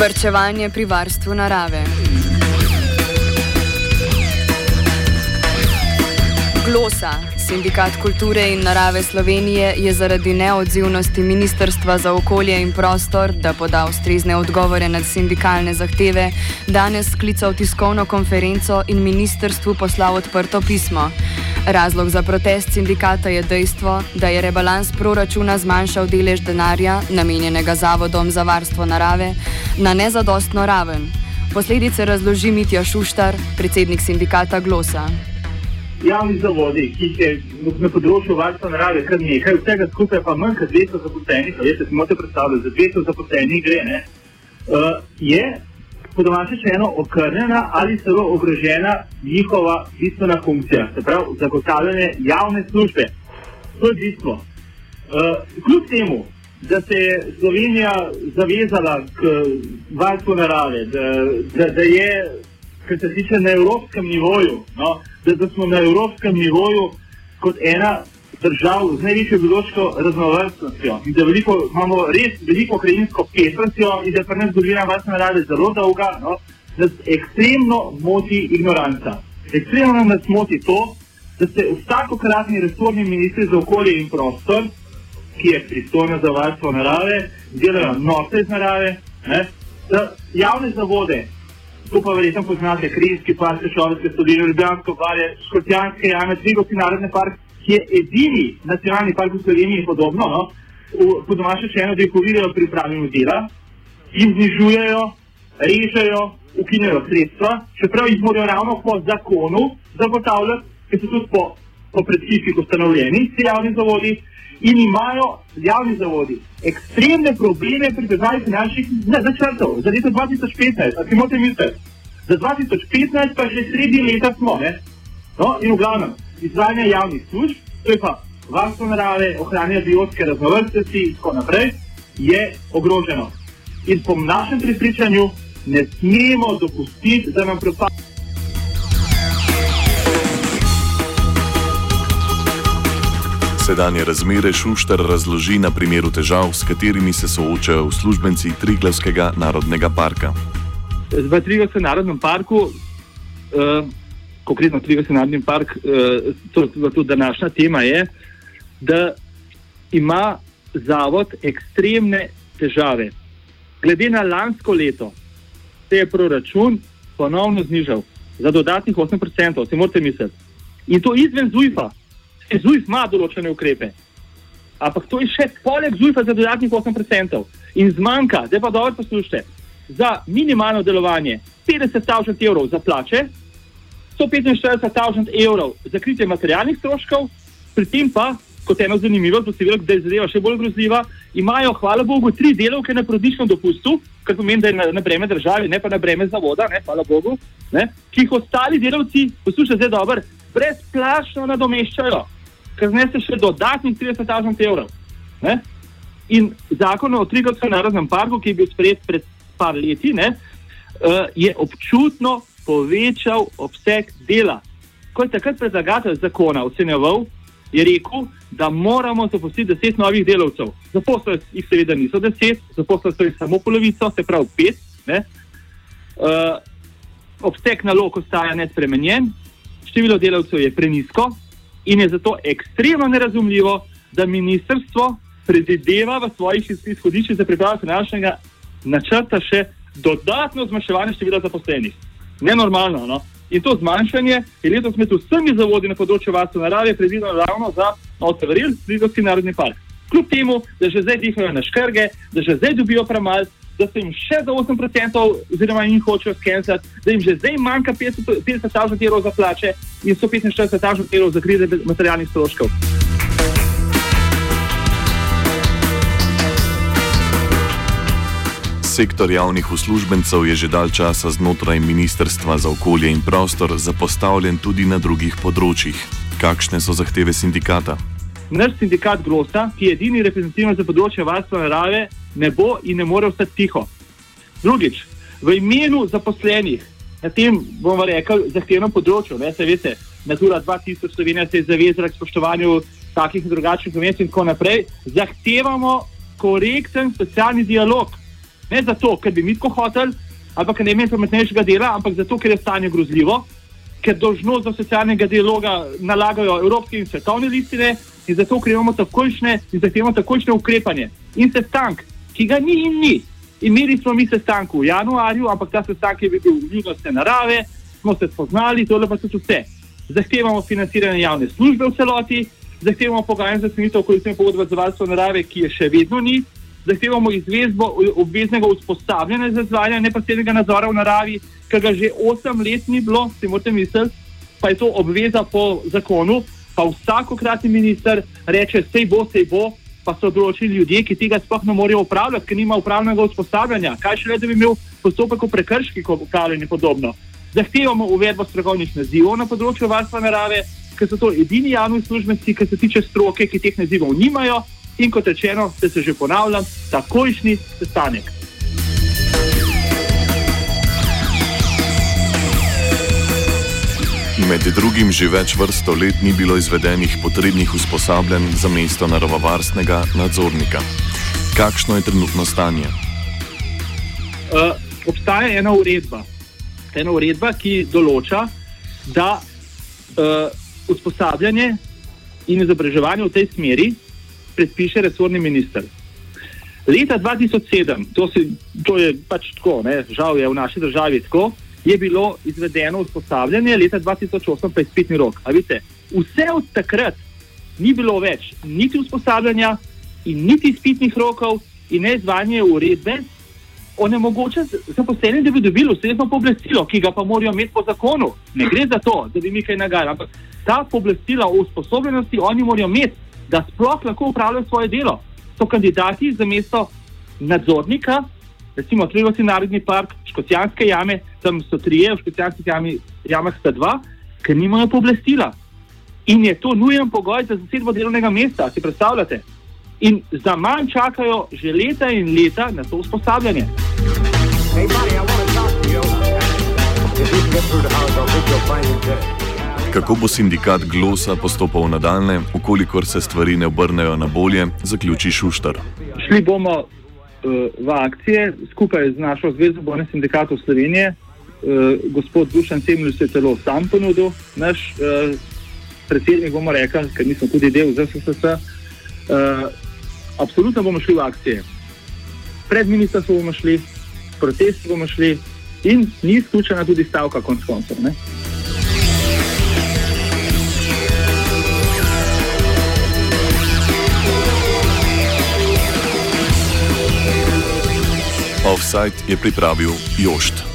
Vrčevanje pri varstvu narave. Glosa, Sindikat kulture in narave Slovenije, je zaradi neodzivnosti Ministrstva za okolje in prostor, da poda ustrezne odgovore na sindikalne zahteve, danes sklical tiskovno konferenco in ministrstvu poslal odprto pismo. Razlog za protest sindikata je dejstvo, da je rebalans proračuna zmanjšal delež denarja, namenjenega Zavodom za varstvo narave, na nezadostno raven. Posledice razloži Mitja Šuštar, predsednik sindikata Glosa. Javni zavodi, ki jih je na področju varstva narave kar nekaj, vsega skupaj pa manj kot 200 zaposlenih, veste, si morate predstavljati, za 200 zaposlenih gre, ne, uh, je po domače rečeno okrnjena ali celo ogrožena njihova bistvena funkcija, se pravi zagotavljanje javne službe. To je bistvo. Uh, kljub temu, da se je Slovenija zavezala k varstvu narave, da, da, da je, kar se tiče na evropskem nivoju, no, da, da smo na evropskem nivoju kot ena držav z največjo biološko raznovrstnostjo in da veliko, imamo res veliko krajinsko pestrostjo in da pri nas zgodovina varstva narave zelo dolga, no, nas ekstremno moti ignoranca. Ekstremno nas moti to, da se vsakokratni resorni ministri za okolje in prostor, ki je pristojna za varstvo narave, delajo norce iz narave, ne, da javne zavode, tu pa verjetno poznate Krijski park, Šovenske soline, Ljubljansko barje, Škotjanske jame, Trigovski narodni park, ki je edini nacionalni park v Sloveniji in podobno, no, po domače rečeno, da jih uvirajo pri upravljanju dela, jim znižujejo, režejo, ukinjajo sredstva, čeprav jih morajo ravno po zakonu zagotavljati, ker so tudi po, po predpisih ustanovljeni ti javni zavodi in imajo javni zavodi ekstremne probleme pri državi finančnih načrtov za leto 2015, a si morate misliti, za 2015 pa že sredi leta smo, ne? No, in v glavnem, izvajanje javnih služb, to je pa varstvo narave, ohranjanje biotske raznovrstnosti in tako naprej, je ogroženo. In po našem prepričanju ne smemo dopustiti, da nam propade. Sedanje razmere Šuštar razloži na primeru težav, s katerimi se soočajo uslužbenci Triglavskega narodnega parka. V Triglavskem narodnem parku uh, konkretno Trigosen narodni park, uh, to je tudi današnja tema, je, da ima zavod ekstremne težave. Glede na lansko leto se je proračun ponovno znižal za dodatnih 8%, se morate misliti. In to izven ZUIF-a. ZUIF ima določene ukrepe. Ampak to je še poleg ZUIF-a za dodatnih 8%. In zmanjka, zdaj pa dobro poslušajte, za minimalno delovanje 50 tisoč evrov za plače, 145 tisoč evrov za kritje materialnih stroškov, pri tem pa, kot eno zanimivo, da se vidi, da je zadeva še bolj grozljiva, imajo, hvala Bogu, tri delovke na prodišnem dopustu, kar pomeni, da je na, na breme države, ne pa na breme zavoda, ne, hvala Bogu, ne, ki jih ostali delavci, poslušajte zdaj dobro, brezplačno nadomeščajo, ker znese še dodatnih 30 tisoč evrov. Ne. In zakon o Trigovskem narodnem parku, ki je bil sprejet pred par leti, ne, uh, je občutno povečal obseg dela. Ko je takrat predlagatelj zakona ocenjeval, je rekel, da moramo zaposliti deset novih delavcev. Zaposlili jih seveda niso deset, zaposlili so jih samo polovico, se pravi pet. Uh, obseg nalog ostaja nespremenjen, število delavcev je prenisko in je zato ekstremno nerazumljivo, da ministrstvo predvideva v svojih izhodiščih za pripravo finančnega načrta še dodatno zmanjševanje števila zaposlenih nenormalno. No? In to zmanjšanje je letos med vsemi zavodi na področju varstva narave predvideno ravno za Otvoril, Lidovski narodni park. Kljub temu, da že zdaj dihajo na škrge, da že zdaj dobijo premal, da se jim še za 8%, oziroma jim hočejo skenirati, da jim že zdaj manjka 50 tisoč evrov za plače in 145 tisoč evrov za krize materialnih stroškov. Sektor javnih uslužbencev je že dalj časa znotraj Ministrstva za okolje in prostor zapostavljen tudi na drugih področjih. Kakšne so zahteve sindikata? Naš sindikat Grosa, ki je edini reprezentativen za področje varstva narave, ne bo in ne more ostati tiho. Drugič, v imenu zaposlenih na tem, bomo rekli, zahtevnem področju, ne se veste, Natura 2000 Slovenija se je zavezala k spoštovanju takih in drugačnih konvencij in tako naprej, zahtevamo korekten socialni dialog Ne zato, ker bi mi tako hoteli, ampak ker ne imamo pametnejšega dela, ampak zato, ker je stanje grozljivo, ker dožnost do socialnega dialoga nalagajo evropske in svetovne listine in zato, ker imamo takojšnje in zahtevamo takojšnje ukrepanje. In sestank, ki ga ni in ni. Imeli smo mi sestanek v januarju, ampak ta sestanek je bil v ljudnosti narave, smo se spoznali, to je pa tudi vse. Zahtevamo financiranje javne službe v celoti, zahtevamo pogajanje za sklenitev kolektivne pogodbe za varstvo narave, ki je še vedno ni, zahtevamo izvedbo obveznega usposabljanja za izvajanje neposrednega nadzora v naravi, ker ga že 8 let ni bilo, si morate misliti, pa je to obveza po zakonu, pa vsakokratni minister reče, sej bo, sej bo, pa so določili ljudje, ki tega sploh ne morejo upravljati, ker nima upravnega usposabljanja. Kaj še le, da bi imel postopek v prekrški, kot upravljanje podobno. Zahtevamo uvedbo strokovnih nazivov na področju varstva narave, ker so to edini javni službenci, ki se tiče stroke, ki teh nazivov nimajo. In kot rečeno, da se že ponavljam, takojšnji sestanek. Med drugim že več vrsto let ni bilo izvedenih potrebnih usposabljanj za mesto naravovarstnega nadzornika. Kakšno je trenutno stanje? Uh, obstaja ena uredba, ena uredba, ki določa, da uh, usposabljanje in izobraževanje v tej smeri predpiše resorni minister. Leta 2007, to, si, to je pač tako, ne, žal je v naši državi tako, je bilo izvedeno usposabljanje, leta 2008 pa je spetni rok. Vidite, vse od takrat ni bilo več niti usposabljanja, niti spetnih rokov, in ne izvajanje uredbe, onemogoča zaposlenim, da bi dobili ustrezno pooblastilo, ki ga pa morajo imeti po zakonu. Ne gre za to, da bi mi kaj nagajali, ampak ta pooblastila o usposobljenosti oni morajo imeti, da sploh lahko upravljajo svoje delo. So kandidati za mesto nadzornika, recimo Trivasi narodni park, Škocijanske jame, tam so trije, v Škocijanskih jamah sta dva, ker nimajo pooblastila. In je to nujen pogoj za zasedbo delovnega mesta, si predstavljate? In za manj čakajo že leta in leta na to usposabljanje. Hey, buddy, Kako bo sindikat Glosa postopal nadaljne, ukolikor se stvari ne obrnejo na bolje, zaključi Šuštar. Šli bomo uh, v akcije skupaj z našo Zvezo Bojne sindikatov Slovenije. Uh, gospod Dušan Semlj se je celo sam ponudil, naš uh, predsednik, bomo rekli, ker nismo tudi del ZSS. Uh, absolutno bomo šli v akcije. Pred ministrstvom bomo šli, protesti bomo šli in ni izključena tudi stavka konc koncev. Offside je pripravil Jošt.